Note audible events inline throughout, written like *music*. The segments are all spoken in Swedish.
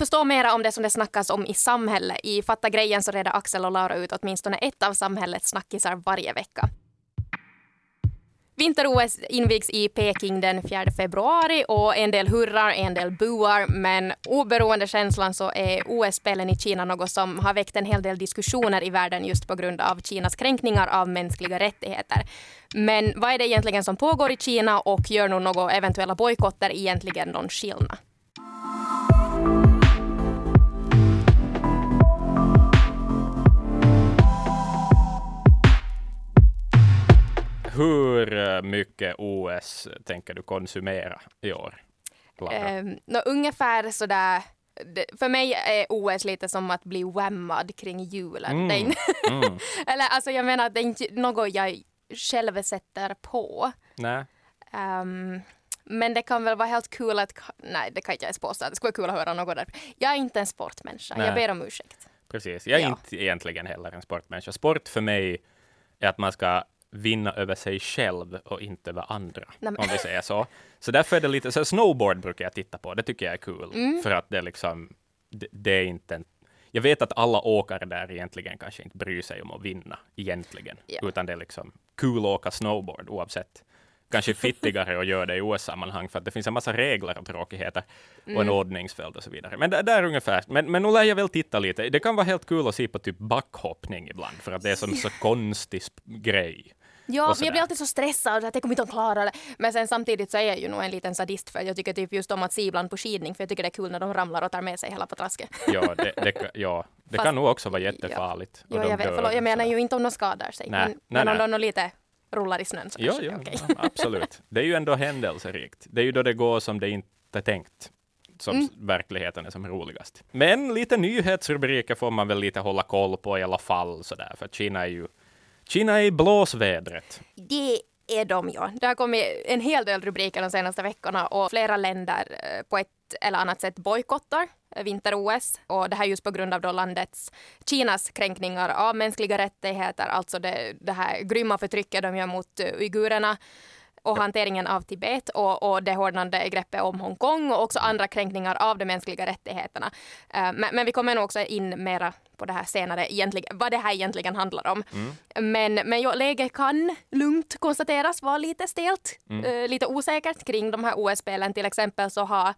förstå mera om det som det snackas om i samhället, i Fatta grejen så reder Axel och Laura ut åtminstone ett av samhällets snackisar varje vecka. Vinter-OS invigs i Peking den 4 februari och en del hurrar, en del buar. Men oberoende känslan så är OS-spelen i Kina något som har väckt en hel del diskussioner i världen just på grund av Kinas kränkningar av mänskliga rättigheter. Men vad är det egentligen som pågår i Kina och gör nog några eventuella bojkotter egentligen någon skillnad? Hur eh, mycket OS tänker du konsumera i år? Eh, no, ungefär sådär för mig är OS lite som att bli whammad kring julen. Mm. mm. *laughs* Eller alltså jag menar, det är inte något jag själv sätter på. Nej. Um, men det kan väl vara helt kul att, nej det kan jag inte påstå, det skulle vara kul att höra något där. Jag är inte en sportmänniska, nej. jag ber om ursäkt. Precis, jag är ja. inte egentligen heller en sportmänniska. Sport för mig är att man ska vinna över sig själv och inte över andra, Nej, om vi säger så. Så därför är det lite, så snowboard brukar jag titta på, det tycker jag är kul, mm. för att det liksom, det, det, är inte en, jag vet att alla åkare där egentligen kanske inte bryr sig om att vinna, egentligen, yeah. utan det är liksom kul att åka snowboard oavsett. Kanske fittigare att göra det i OS-sammanhang, för att det finns en massa regler och tråkigheter mm. och en ordningsföljd och så vidare. Men det, det är ungefär, men, men nu lär jag väl titta lite. Det kan vara helt kul att se på typ backhoppning ibland, för att det är som så konstig grej. Ja, men jag blir alltid så stressad att jag kommer inte att klara det. Men sen samtidigt så är jag ju nog en liten sadist för jag tycker typ just om att se ibland på skidning för jag tycker det är kul när de ramlar och tar med sig hela patrasket. Ja, det, det, *laughs* ja, det Fast, kan nog också vara jättefarligt. Ja, jag, vet, förlåt, jag menar ju inte om de skadar sig, nej, men, nej, men om de lite rullar i snön så ja, ja, okay. ja, absolut. Det är ju ändå händelserikt. Det är ju då det går som det inte är tänkt som mm. verkligheten är som roligast. Men lite nyhetsrubriker får man väl lite hålla koll på i alla fall sådär, för Kina är ju Kina är i blåsvädret. Det är de, ja. Det har kommit en hel del rubriker de senaste veckorna och flera länder eh, på ett eller annat sätt bojkottar eh, vinter-OS. Och det här just på grund av då landets, Kinas kränkningar av mänskliga rättigheter, alltså det, det här grymma förtrycket de gör mot eh, uigurerna och hanteringen av Tibet och, och det hårdnande greppet om Hongkong och också andra kränkningar av de mänskliga rättigheterna. Uh, men, men, vi kommer nog också in mera på det här senare, egentligen, vad det här egentligen handlar om. Mm. Men, men jo, läget kan lugnt konstateras vara lite stelt, mm. uh, lite osäkert kring de här OS-spelen. Till exempel så har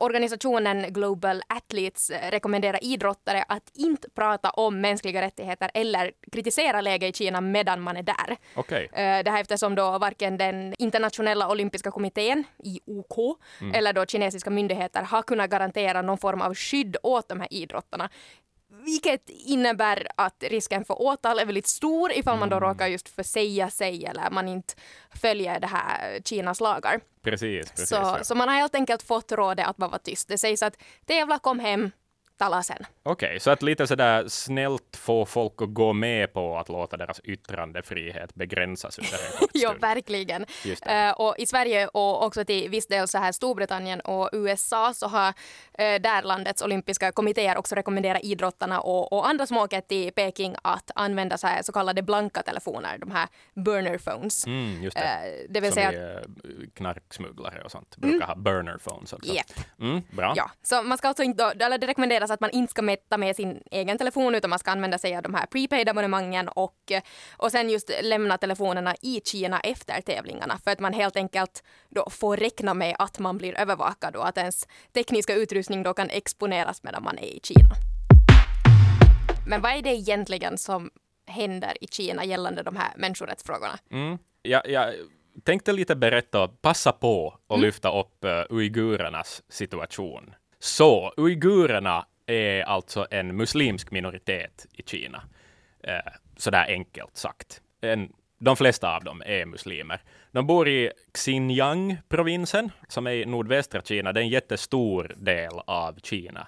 organisationen Global Athletes rekommenderar idrottare att inte prata om mänskliga rättigheter eller kritisera läget i Kina medan man är där. Okay. Uh, det här eftersom då varken den internationella olympiska kommittén, IOK, mm. eller då kinesiska myndigheter har kunnat garantera någon form av skydd åt de här idrottarna vilket innebär att risken för åtal är väldigt stor ifall man då mm. råkar just försäga sig eller man inte följer det här Kinas lagar. Precis, precis så, ja. så man har helt enkelt fått rådet att vara tyst. Det sägs att tävla, kom hem, tala sen. Okej, okay, så att lite sådär snällt få folk att gå med på att låta deras yttrandefrihet begränsas under en kort *laughs* Ja, verkligen. Uh, och i Sverige och också till viss del så här Storbritannien och USA så har uh, där landets olympiska kommittéer också rekommenderat idrottarna och, och andra som åker till Peking att använda så, här, så kallade blanka telefoner, de här burner phones. Mm, just det. Uh, det vill som säga knarksmugglare och sånt brukar mm. ha burner phones också. Yep. Mm, bra. Ja, så man ska alltså inte, eller det rekommenderas alltså att man inte ska mätta med sin egen telefon utan man ska använda sig av de här prepaid-abonnemangen och, och sen just lämna telefonerna i Kina efter tävlingarna för att man helt enkelt då får räkna med att man blir övervakad och att ens tekniska utrustning då kan exponeras medan man är i Kina. Men vad är det egentligen som händer i Kina gällande de här människorättsfrågorna? Mm. Ja, ja tänkte lite berätta, passa på och mm. lyfta upp uh, uigurernas situation. Så uigurerna är alltså en muslimsk minoritet i Kina. Eh, sådär enkelt sagt. En, de flesta av dem är muslimer. De bor i Xinjiang-provinsen, som är i nordvästra Kina. Det är en jättestor del av Kina.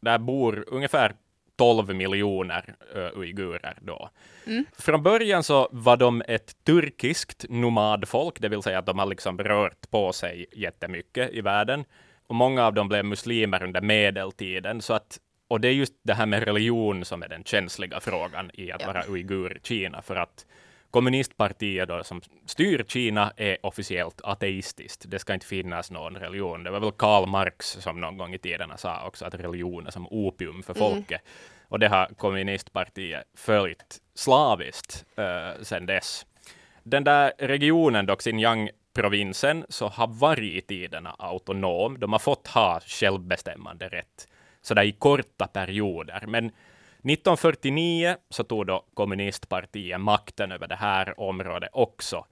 Där bor ungefär 12 miljoner uh, uigurer då. Mm. Från början så var de ett turkiskt nomadfolk, det vill säga att de har liksom rört på sig jättemycket i världen och många av dem blev muslimer under medeltiden. Så att, och det är just det här med religion som är den känsliga frågan i att ja. vara uigur i Kina, för att kommunistpartiet då, som styr Kina är officiellt ateistiskt. Det ska inte finnas någon religion. Det var väl Karl Marx som någon gång i tiden sa också att religion är som opium för folket. Mm. Och det har kommunistpartiet följt slaviskt uh, sedan dess. Den där regionen, då, Xinjiang-provinsen, så har varje tiderna autonom. De har fått ha självbestämmande rätt sådär i korta perioder. Men 1949 så tog då kommunistpartiet makten över det här området också.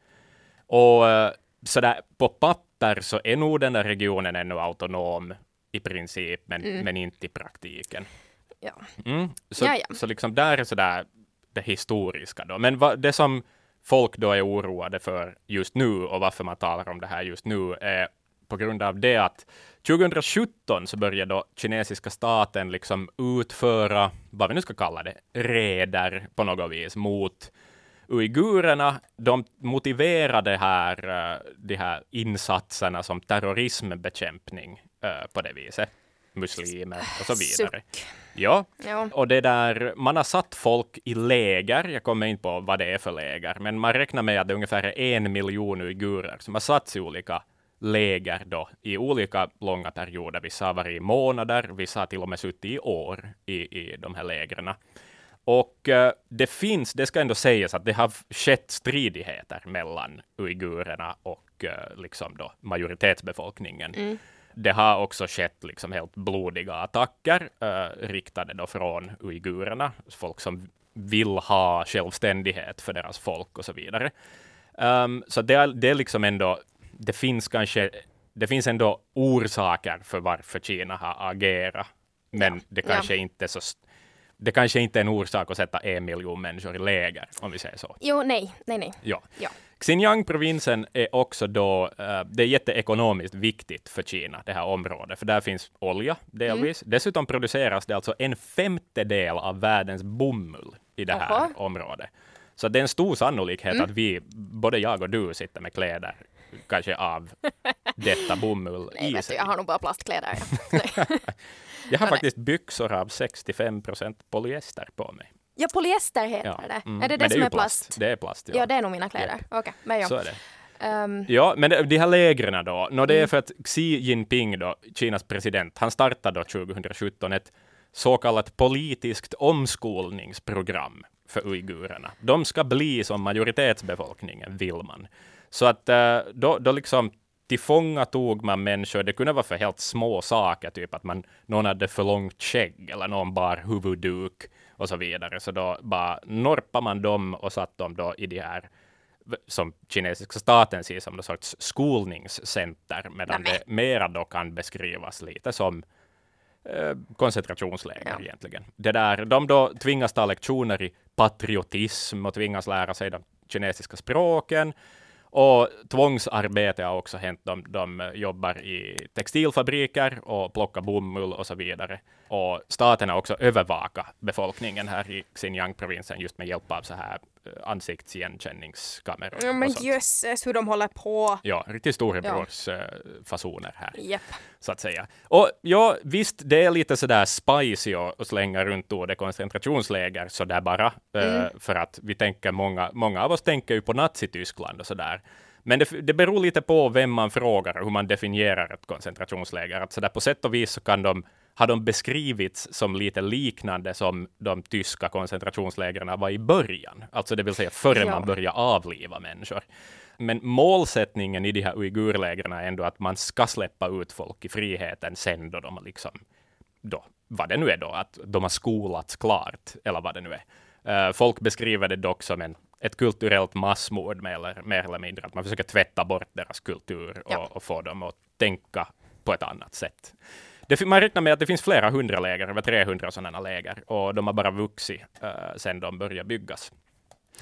Och eh, sådär på papper så är nog den där regionen ännu autonom i princip, men, mm. men inte i praktiken. Ja. Mm, så, så liksom där är sådär det historiska då. Men va, det som folk då är oroade för just nu och varför man talar om det här just nu är på grund av det att 2017 så började då kinesiska staten liksom utföra, vad vi nu ska kalla det, reder på något vis mot uigurerna. De motiverade här, eh, de här insatserna som terrorismbekämpning eh, på det viset. Muslimer och så vidare. Suck. Ja. ja, och det där, man har satt folk i läger. Jag kommer inte på vad det är för läger, men man räknar med att det är ungefär en miljon uigurer som har satts i olika läger då i olika långa perioder. Vissa har varit i månader, vissa har till och med suttit i år i, i de här lägren. Och uh, det finns, det ska ändå sägas att det har skett stridigheter mellan uigurerna och uh, liksom då majoritetsbefolkningen. Mm. Det har också skett liksom helt blodiga attacker uh, riktade då från uigurerna, folk som vill ha självständighet för deras folk och så vidare. Um, så det är, det är liksom ändå det finns kanske, det finns ändå orsaker för varför Kina har agerat, men ja. det kanske ja. inte är så det kanske inte är en orsak att sätta en miljon människor i läger, om vi säger så. Jo, nej, nej, nej. Ja. ja. Xinjiang-provinsen är också då, uh, det är jätteekonomiskt viktigt för Kina, det här området, för där finns olja delvis. Mm. Dessutom produceras det alltså en femtedel av världens bomull i det här Aha. området. Så det är en stor sannolikhet mm. att vi, både jag och du, sitter med kläder kanske av *laughs* detta bomull Nej, i sig. Jag har nog bara plastkläder. Ja. *laughs* jag har *laughs* faktiskt byxor av 65 procent polyester på mig. Ja, polyester heter ja. det. Mm. Är det det, det som är, plast? plast? Det är plast, ja. Ja, det är nog mina kläder. Yep. Okej, okay. men ja. Så är det. Um, ja, men de här lägren då, no, det är för att Xi Jinping, då, Kinas president, han startade då 2017 ett så kallat politiskt omskolningsprogram för uigurerna. De ska bli som majoritetsbefolkningen, vill man. Så att eh, då, då liksom tillfångatog man människor. Det kunde vara för helt små saker, typ att man, någon hade för långt skägg eller någon bar huvudduk och så vidare. Så då bara norpade man dem och satt dem då i de här som kinesiska staten ser som någon sorts skolningscenter, medan Nej. det mera då kan beskrivas lite som eh, koncentrationsläger ja. egentligen. Det där, de då tvingas ta lektioner i patriotism och tvingas lära sig de kinesiska språken och tvångsarbete har också hänt. De, de jobbar i textilfabriker och plockar bomull och så vidare. Och staten har också övervakat befolkningen här i Xinjiang-provinsen just med hjälp av så här ansiktsigenkänningskameror. Ja, men jösses hur de håller på. Ja, riktigt storebrorsfasoner ja. här. Yep. Så att säga. Och ja, visst, det är lite sådär spicy att slänga runt ordet koncentrationsläger sådär bara. Eh, mm. för att vi tänker, många, många av oss tänker ju på Nazityskland och sådär. Men det, det beror lite på vem man frågar och hur man definierar ett koncentrationsläger. Att så där på sätt och vis så kan de har de beskrivits som lite liknande som de tyska koncentrationslägren var i början, alltså det vill säga före ja. man började avliva människor. Men målsättningen i de här uigurlägren är ändå att man ska släppa ut folk i friheten sen då de har liksom, då, vad det nu är då, att de har skolats klart, eller vad det nu är. Uh, folk beskriver det dock som en, ett kulturellt massmord, mer eller, mer eller mindre, att man försöker tvätta bort deras kultur och, ja. och få dem att tänka på ett annat sätt. Det, man räknar med att det finns flera hundra läger, över 300 sådana läger, och de har bara vuxit uh, sedan de började byggas.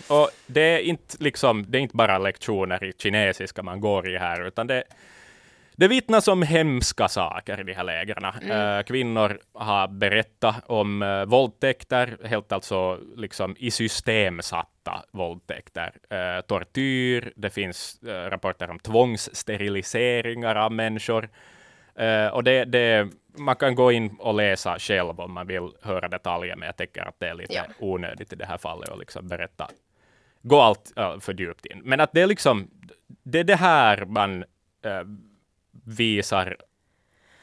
Och det är, inte liksom, det är inte bara lektioner i kinesiska man går i här, utan det, det vittnas om hemska saker i de här lägren. Mm. Uh, kvinnor har berättat om uh, våldtäkter, helt alltså liksom i system satta våldtäkter. Uh, tortyr, det finns rapporter om tvångssteriliseringar av människor. Och det, det, man kan gå in och läsa själv om man vill höra detaljer, men jag tycker att det är lite ja. onödigt i det här fallet att liksom berätta gå allt för djupt in. Men att det är liksom, det är det här man visar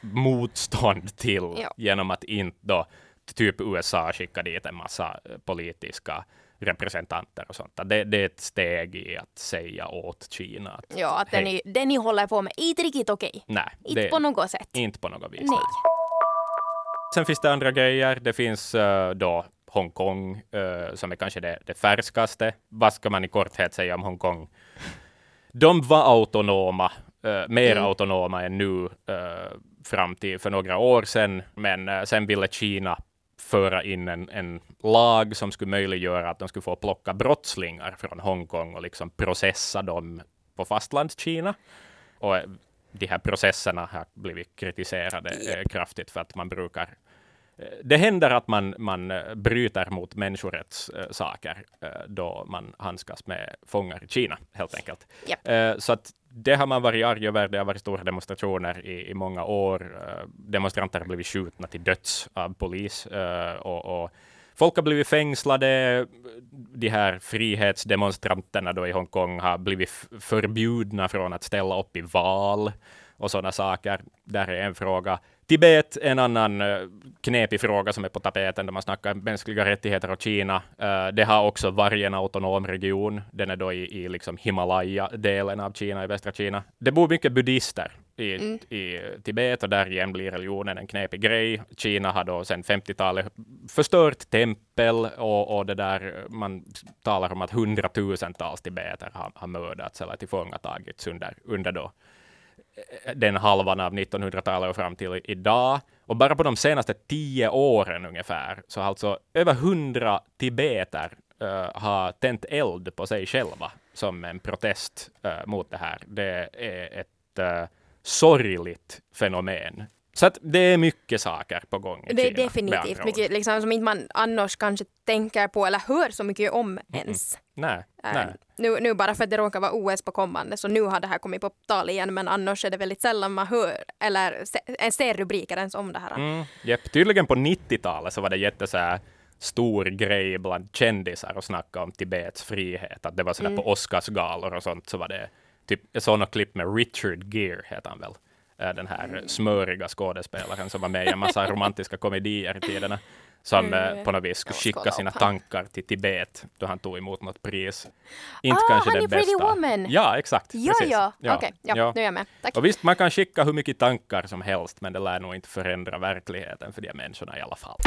motstånd till Ja. genom att inte då typ USA skicka dit en massa eh, politiska representanter och sånt. Det, det är ett steg i att säga åt Kina att Ja, att det ni, det ni håller på med är inte riktigt okej. nej, Inte på något sätt. inte på något vis. Nej. Sen finns det andra grejer. Det finns uh, då Hongkong uh, som är kanske det, det färskaste. Vad ska man i korthet säga om Hongkong? De var autonoma, uh, mer Mm. autonoma än nu uh, fram till för några år sedan. Men uh, sen ville Kina föra in en, en lag som skulle möjliggöra att de skulle få plocka brottslingar från Hongkong och liksom processa dem på fastlandskina. Och de här processerna har blivit kritiserade eh, kraftigt för att man brukar det händer att man, man bryter mot människorättssaker då man handskas med fångar i Kina, helt enkelt. Eh, Så att det har man varit arg över. Det har varit stora demonstrationer i, i många år. Eh, demonstranter har blivit skjutna till döds av polis. Eh, och, och folk har blivit fängslade. De här frihetsdemonstranterna då i Hongkong har blivit förbjudna från att ställa upp i val och sådana saker. Där är en fråga. Tibet, en annan eh, knepig fråga som är på tapeten när man snackar mänskliga rättigheter och Kina. Eh, det har också varje en autonom region. Den är då i, i liksom Himalaya-delen av Kina, i västra Kina. Det bor mycket buddister i, i Tibet och där igen blir religionen en knepig grej. Kina har då sedan 50-talet förstört tempel och, och det där, man talar om att hundratusentals tibeter har, har mördats eller tillfångatagits under, under då Eh, den halvan av 1900-talet och fram till idag. Och bara på de senaste tio åren ungefär, så har alltså över hundra tibeter uh, har tänt eld på sig själva som en protest uh, mot det här. Det är ett uh, sorgligt fenomen. Så att det är mycket saker på gång i Det är Kina, definitivt mycket liksom, som inte man annars kanske tänker på eller hör så mycket om ens. Nej, Äh, nej. nu, nu bara för att det råkar vara OS på kommande så nu har det här kommit på tal igen men annars är det väldigt sällan man hör eller se, eh, ser rubriker ens om det här. Mm. Tydligen på 90-talet så var det jätte så här stor grej bland kändisar att snacka om Tibets frihet. Att det var sådär Mm. på Oscarsgalor och sånt så var det typ, något klipp med Richard Gere, heter han väl. Eh, Den här Mm. smöriga skådespelaren som var med i en massa romantiska komedier i tiderna. Som eh, på något vis skulle skicka sina tankar till Tibet då han tog emot något pris. Inte Ah, kanske han det i Pretty bästa. Woman. Ja, exakt. Ja, precis. ja, okej, ja, nu är jag med. Tack. Och visst, man kan skicka hur mycket tankar som helst, men det lär nog inte förändra verkligheten för de människorna i alla fall.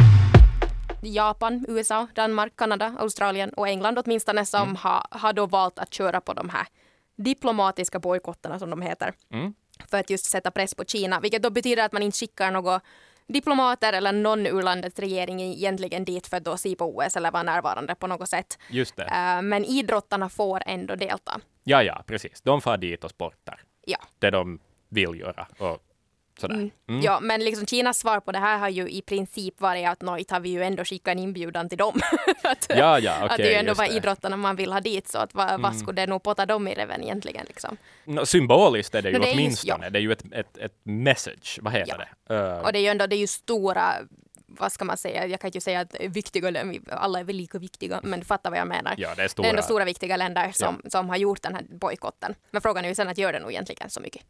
Japan, USA, Danmark, Kanada, Australien och England åtminstone som Mm. har, har då valt att köra på de här diplomatiska bojkotterna som de heter. Mm. För att just sätta press på Kina, vilket då betyder att man inte skickar några diplomater eller någon ur landets regering egentligen dit för att då se på OS eller vara närvarande på något sätt. Just det. Eh, Men idrottarna får ändå delta. Ja, ja, precis. De far dit och sportar. Ja. Det de vill göra. Och sådär. Mm. Ja, men liksom Kinas svar på det här har ju i princip varit att nojt har vi ju ändå skickat en inbjudan till dem. *laughs* att, Ja, ja, att okej. det är ju ändå just vad det. Mm. idrottarna man vill ha dit, så att vad, vad skulle det nog potta dem i reven egentligen liksom. Nå, symboliskt är det ju No, det är ju- åtminstone. ja. Det är ju ett, ett, ett message. Vad heter det? Uh, Och det är ju ändå, det är ju stora vad ska man säga, jag kan inte säga att viktiga länder, alla är väl lika viktiga, men du fattar vad jag menar. ja, det är Det är stora. ändå stora viktiga länder som, som har gjort den här bojkotten. Men frågan är ju sen att gör det nog egentligen så mycket.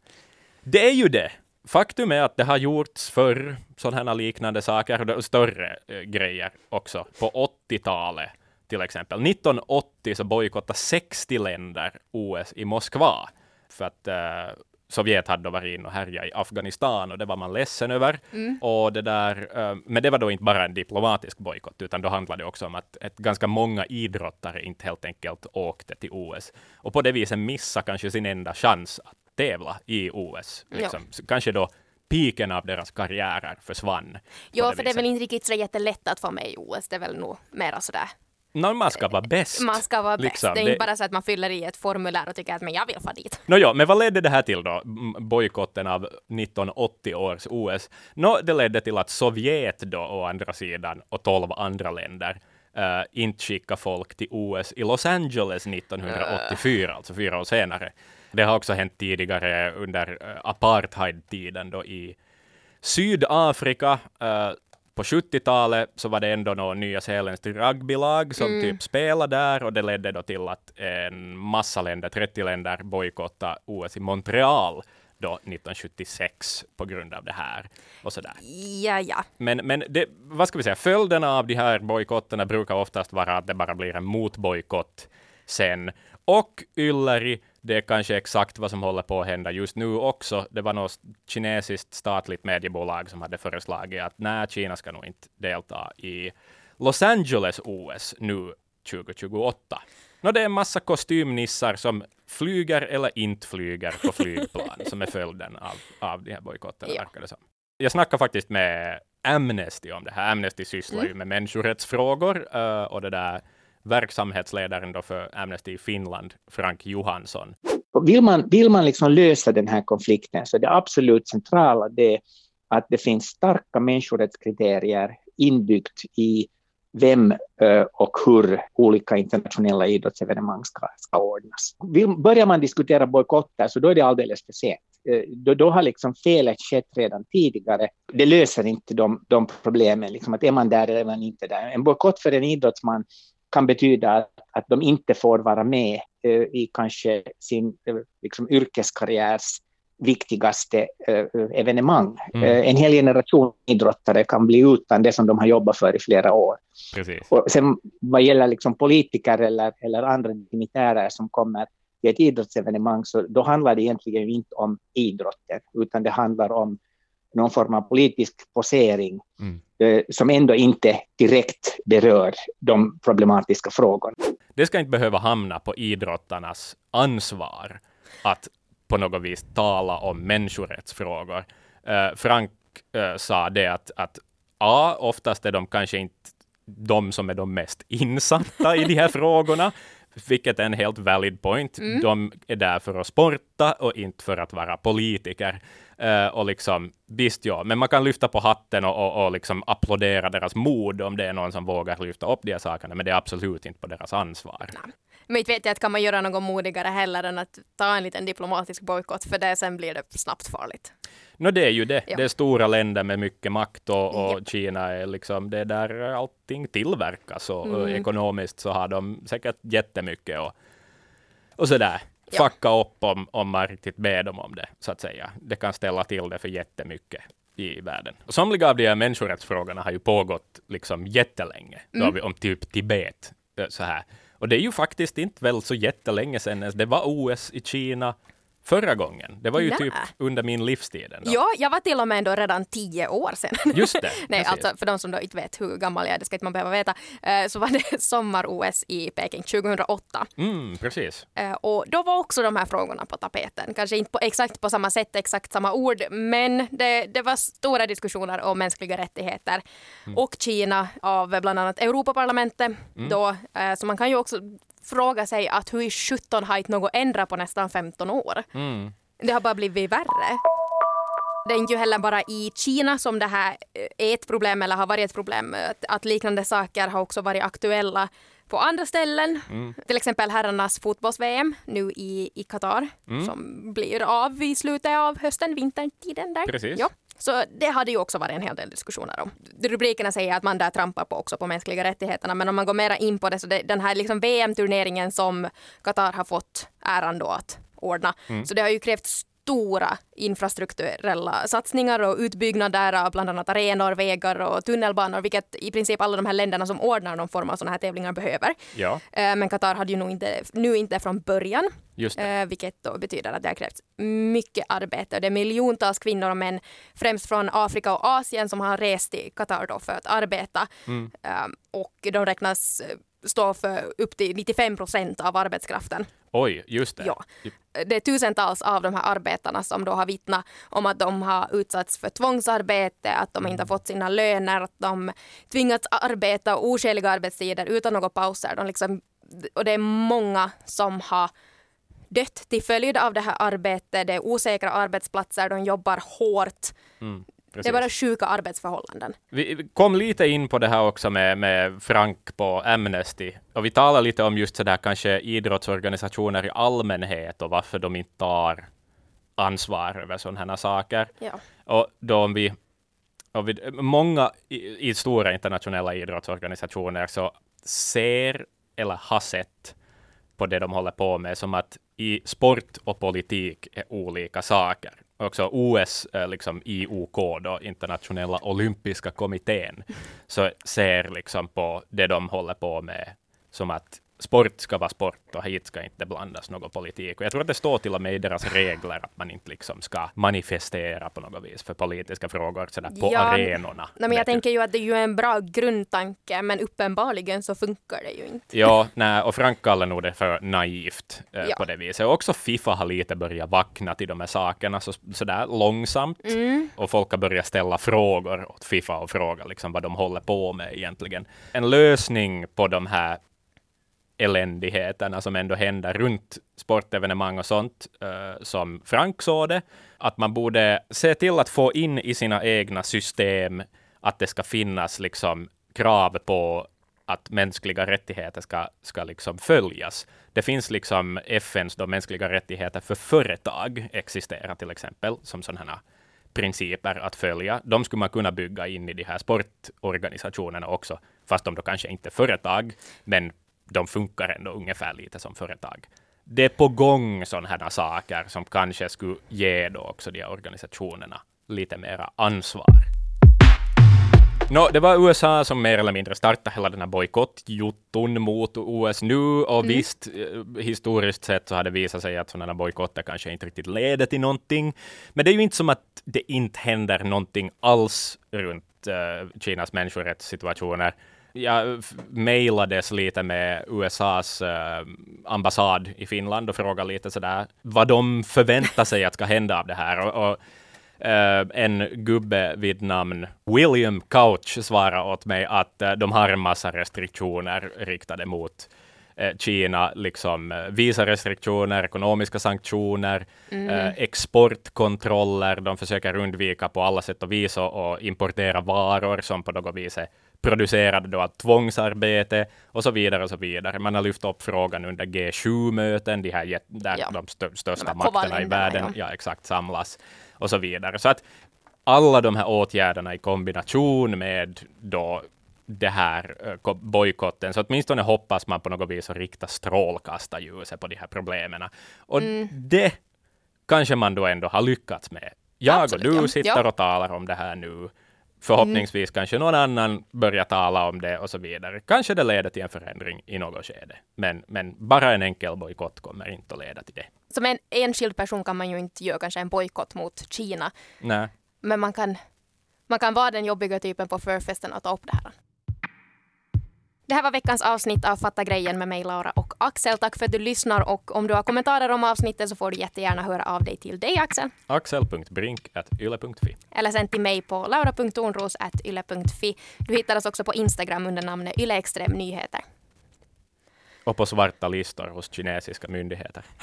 Det är ju det. Faktum är att det har gjorts förr sådana här liknande saker, och större eh, grejer också, på 80-talet till exempel. 1980 så bojkottade 60 länder OS i Moskva för att eh, Sovjet hade då varit in och härjat i Afghanistan och det var man ledsen över. Och det där, eh, men det var då inte bara en diplomatisk bojkott, utan då handlade det också om att ett, ganska många idrottare inte helt enkelt åkte till OS. Och på det viset missa kanske sin enda chans att tävla i OS. Liksom. Så Kanske då piken av deras karriärer försvann. Ja, för det är väl inte riktigt så jättelätt att få med i OS. Det är väl nog mera sådär. Nå, man ska vara bäst. Man ska vara liksom. bäst. Det är Det- inte bara så att man fyller i ett formulär och tycker att men jag vill få dit. Nå ja, men vad ledde det här till då? Bojkotten av 1980 års OS? Nå, det ledde till att Sovjet då å andra sidan och 12 andra länder uh, inte skickade folk till OS i Los Angeles 1984, alltså fyra år senare. Det har också hänt tidigare under uh, apartheid-tiden då i Sydafrika. eh, på 70-talet så var det ändå några nya zeeländskt rugbylag som Mm. typ spelade där och det ledde då till att en massa länder, 30 länder, bojkottade OS i Montreal då 1976 på grund av det här och sådär. Ja, ja. Men, men det, vad ska vi säga, följderna av de här bojkotterna brukar oftast vara att det bara blir en motbojkott sen. Och Ylleri, det är kanske exakt vad som håller på att hända just nu också. Det var något kinesiskt statligt mediebolag som hade föreslagit att nej, Kina ska nog inte delta i Los Angeles OS nu 2028. Nå, det är en massa kostymnissar som flyger eller inte flyger på flygplan *laughs* som är följden av, av de här bojkotterna, Ja. verkar det som. Jag snackade faktiskt med Amnesty om det här. Amnesty sysslar ju med människorättsfrågor eh, och det där verksamhetsledaren då för Amnesty i Finland, Frank Johansson. Vill man, vill man liksom lösa den här konflikten så är det absolut centrala det att det finns starka människorättskriterier inbyggt i vem och hur olika internationella idrottsevenemang ska, ska ordnas. Vill, börjar man diskutera bojkotter så då är det alldeles för sent. Då, då har liksom felet skett redan tidigare. Det löser inte de, de problemen, liksom att är man där eller är man inte där. En bojkott för en idrottsman kan betyda att, att de inte får vara med eh, i kanske sin eh, liksom, yrkeskarriärs viktigaste eh, evenemang. Mm. Eh, en hel generation idrottare kan bli utan det som de har jobbat för i flera år. Precis. Och sen vad gäller liksom politiker eller, eller andra dignitärer som kommer till ett idrottsevenemang, så då handlar det egentligen inte om idrotten, utan det handlar om någon form av politisk posering Mm. eh, som ändå inte direkt berör de problematiska frågorna. Det ska inte behöva hamna på idrottarnas ansvar att på något vis tala om människorättsfrågor. Eh, Frank eh, sa det att, att ja, oftast är de kanske inte de som är de mest *laughs* insatta i de här *laughs* frågorna, vilket är en helt valid point. De är där för att sporta och inte för att vara politiker. Eh, och liksom, visst ja, men man kan lyfta på hatten och, och, och liksom applådera deras mod om det är någon som vågar lyfta upp de här sakerna, men det är absolut inte på deras ansvar. Men inte vet jag att kan man göra något modigare heller än att ta en liten diplomatisk bojkott för det sen blir det snabbt farligt. Nå, det är ju det. Ja. Det är stora länder med mycket makt och, och. Kina är liksom det är där allting tillverkas och, och Mm. ekonomiskt så har de säkert jättemycket och, och sådär. Ja. Fucka upp om, om man riktigt ber dem om det, så att säga. Det kan ställa till det för jättemycket i världen. Och somliga av de här människorättsfrågorna har ju pågått liksom jättelänge. Då Mm. har vi om typ Tibet. eh, Så här. Och det är ju faktiskt inte väl så jättelänge sedan ens. Det var OS i Kina förra gången. Det var ju Nä. typ under min livstid. Ändå. Ja, jag var till och med ändå redan tio år sedan. *laughs* Just det. *laughs* Nej, precis. alltså för de som då inte vet hur gammal jag är, det ska inte man behöva veta, eh, så var det *laughs* sommar-OS i Peking 2008. Mm, precis. Eh, Och då var också de här frågorna på tapeten. Kanske inte på, exakt på samma sätt, exakt samma ord, men det, det var stora diskussioner om mänskliga rättigheter. Och Kina av bland annat Europaparlamentet. Då, eh, så man kan ju också fråga sig att hur i 17 har inte något ändrat på nästan 15 år. Mm. Det har bara blivit värre. Det är inte heller bara i Kina som det här är ett problem eller har varit ett problem. Att, liknande saker har också varit aktuella på andra ställen. Till exempel herrarnas fotbolls-VM nu i, i Qatar som blir av i slutet av hösten, vintertiden där. Precis. Ja. Så det hade ju också varit en hel del diskussioner om. Rubrikerna säger att man där trampar på också på mänskliga rättigheterna, men om man går mera in på det så det, den här liksom VM-turneringen som Qatar har fått äran då att ordna, så det har ju krävt stora infrastrukturella satsningar och utbyggnader av bland annat arenor, vägar och tunnelbanor, vilket i princip alla de här länderna som ordnar någon form av sådana här tävlingar behöver. Ja, Eh, Men Qatar hade ju nog inte, nu inte från början. Eh, vilket då betyder att det har krävts mycket arbete. Det är miljontals kvinnor och män, främst från Afrika och Asien, som har rest till Qatar då för att arbeta. Mm. Eh, och de räknas eh, stå för upp till 95 procent av arbetskraften. Oj, just det. Ja. Det är tusentals av de här arbetarna som då har vittnat om att de har utsatts för tvångsarbete, att de inte har fått sina löner, att de tvingats arbeta oskäliga arbetstider utan några pauser. De liksom, och det är många som har dött till följd av det här arbetet. Det är osäkra arbetsplatser, de jobbar hårt. Mm, Det är precis. bara sjuka arbetsförhållanden. Vi vi kom lite in på det här också med, med Frank på Amnesty. Och vi talar lite om just sådär kanske idrottsorganisationer i allmänhet och varför de inte tar ansvar över sådana här saker. Ja. Och då om vi och vid, många i, i stora internationella idrottsorganisationer så ser eller har sett på det de håller på med som att i sport och politik är olika saker. Också OS, eh, liksom IOK, då, internationella olympiska kommittén, så ser liksom på det de håller på med som att sport ska vara sport och hit ska inte blandas någon politik. Och jag tror att det står till och med i deras regler att man inte liksom ska manifestera på något vis för politiska frågor sådär på Ja, arenorna. Nej, men jag tänker ju att det är ju en bra grundtanke, men uppenbarligen så funkar det ju inte. Ja, nej, och Frank kallar nog det för naivt eh, Ja. på det viset. Och också Fifa har lite börjat vakna till de här sakerna så, sådär långsamt. Mm. Och folk har börjat ställa frågor åt Fifa och fråga liksom vad de håller på med egentligen. En lösning på de här eländigheterna som ändå händer runt sportevenemang och sånt, eh, som Frank såg det, att man borde se till att få in i sina egna system att det ska finnas liksom krav på att mänskliga rättigheter ska, ska liksom följas. Det finns liksom FNs då mänskliga rättigheter för företag existerar till exempel som sådana principer att följa. De skulle man kunna bygga in i de här sportorganisationerna också, fast de då kanske inte är företag, men de funkar ändå ungefär lite som företag. Det är på gång sådana här saker som kanske skulle ge då också de här organisationerna lite mera ansvar. Nå, det var USA som mer eller mindre startade hela den här bojkottjotton mot OS nu och visst, eh, historiskt sett så har det visat sig att sådana bojkotter kanske inte riktigt leder till någonting. Men det är ju inte som att det inte händer någonting alls runt eh, Kinas människorättssituationer. Jag mejlades lite med USAs eh, ambassad i Finland och frågade lite sådär vad de förväntar sig att ska hända av det här. Och, och Eh, en gubbe vid namn William Couch svarade åt mig att eh, de har en massa restriktioner riktade mot eh, Kina, liksom uh, visarestriktioner, ekonomiska sanktioner, eh, exportkontroller. De försöker undvika på alla sätt och vis och importera varor som på något vis är producerade då av tvångsarbete och så vidare och så vidare. Man har lyft upp frågan under G7-möten, de här där Ja. de stö- största De makterna i världen ja. ja, exakt, samlas och så vidare. Så att alla de här åtgärderna i kombination med då det här eh, ko- bojkotten, så åtminstone hoppas man på något vis att rikta strålkastarljuset på de här problemen. Och Mm. det kanske man då ändå har lyckats med. Jag Absolut, och du sitter Ja. Och talar om det här nu. Förhoppningsvis kanske någon annan börjar tala om det och så vidare. Kanske det leder till en förändring i något skede. Men, men bara en enkel bojkott kommer inte att leda till det. Som en enskild person kan man ju inte göra kanske en bojkott mot Kina, Nej. men man kan, man kan vara den jobbiga typen på förfesten och ta upp det här. Det här var veckans avsnitt av Fatta grejen med mig Laura och Axel. Tack för att du lyssnar och om du har kommentarer om avsnittet så får du jättegärna höra av dig till dig Axel. Axel.brink.yle.fi. eller sen till mig på laura.tornros.yle.fi. Du hittar oss också på Instagram under namnet yleextremnyheter. Och på svarta listor hos kinesiska myndigheter. *laughs*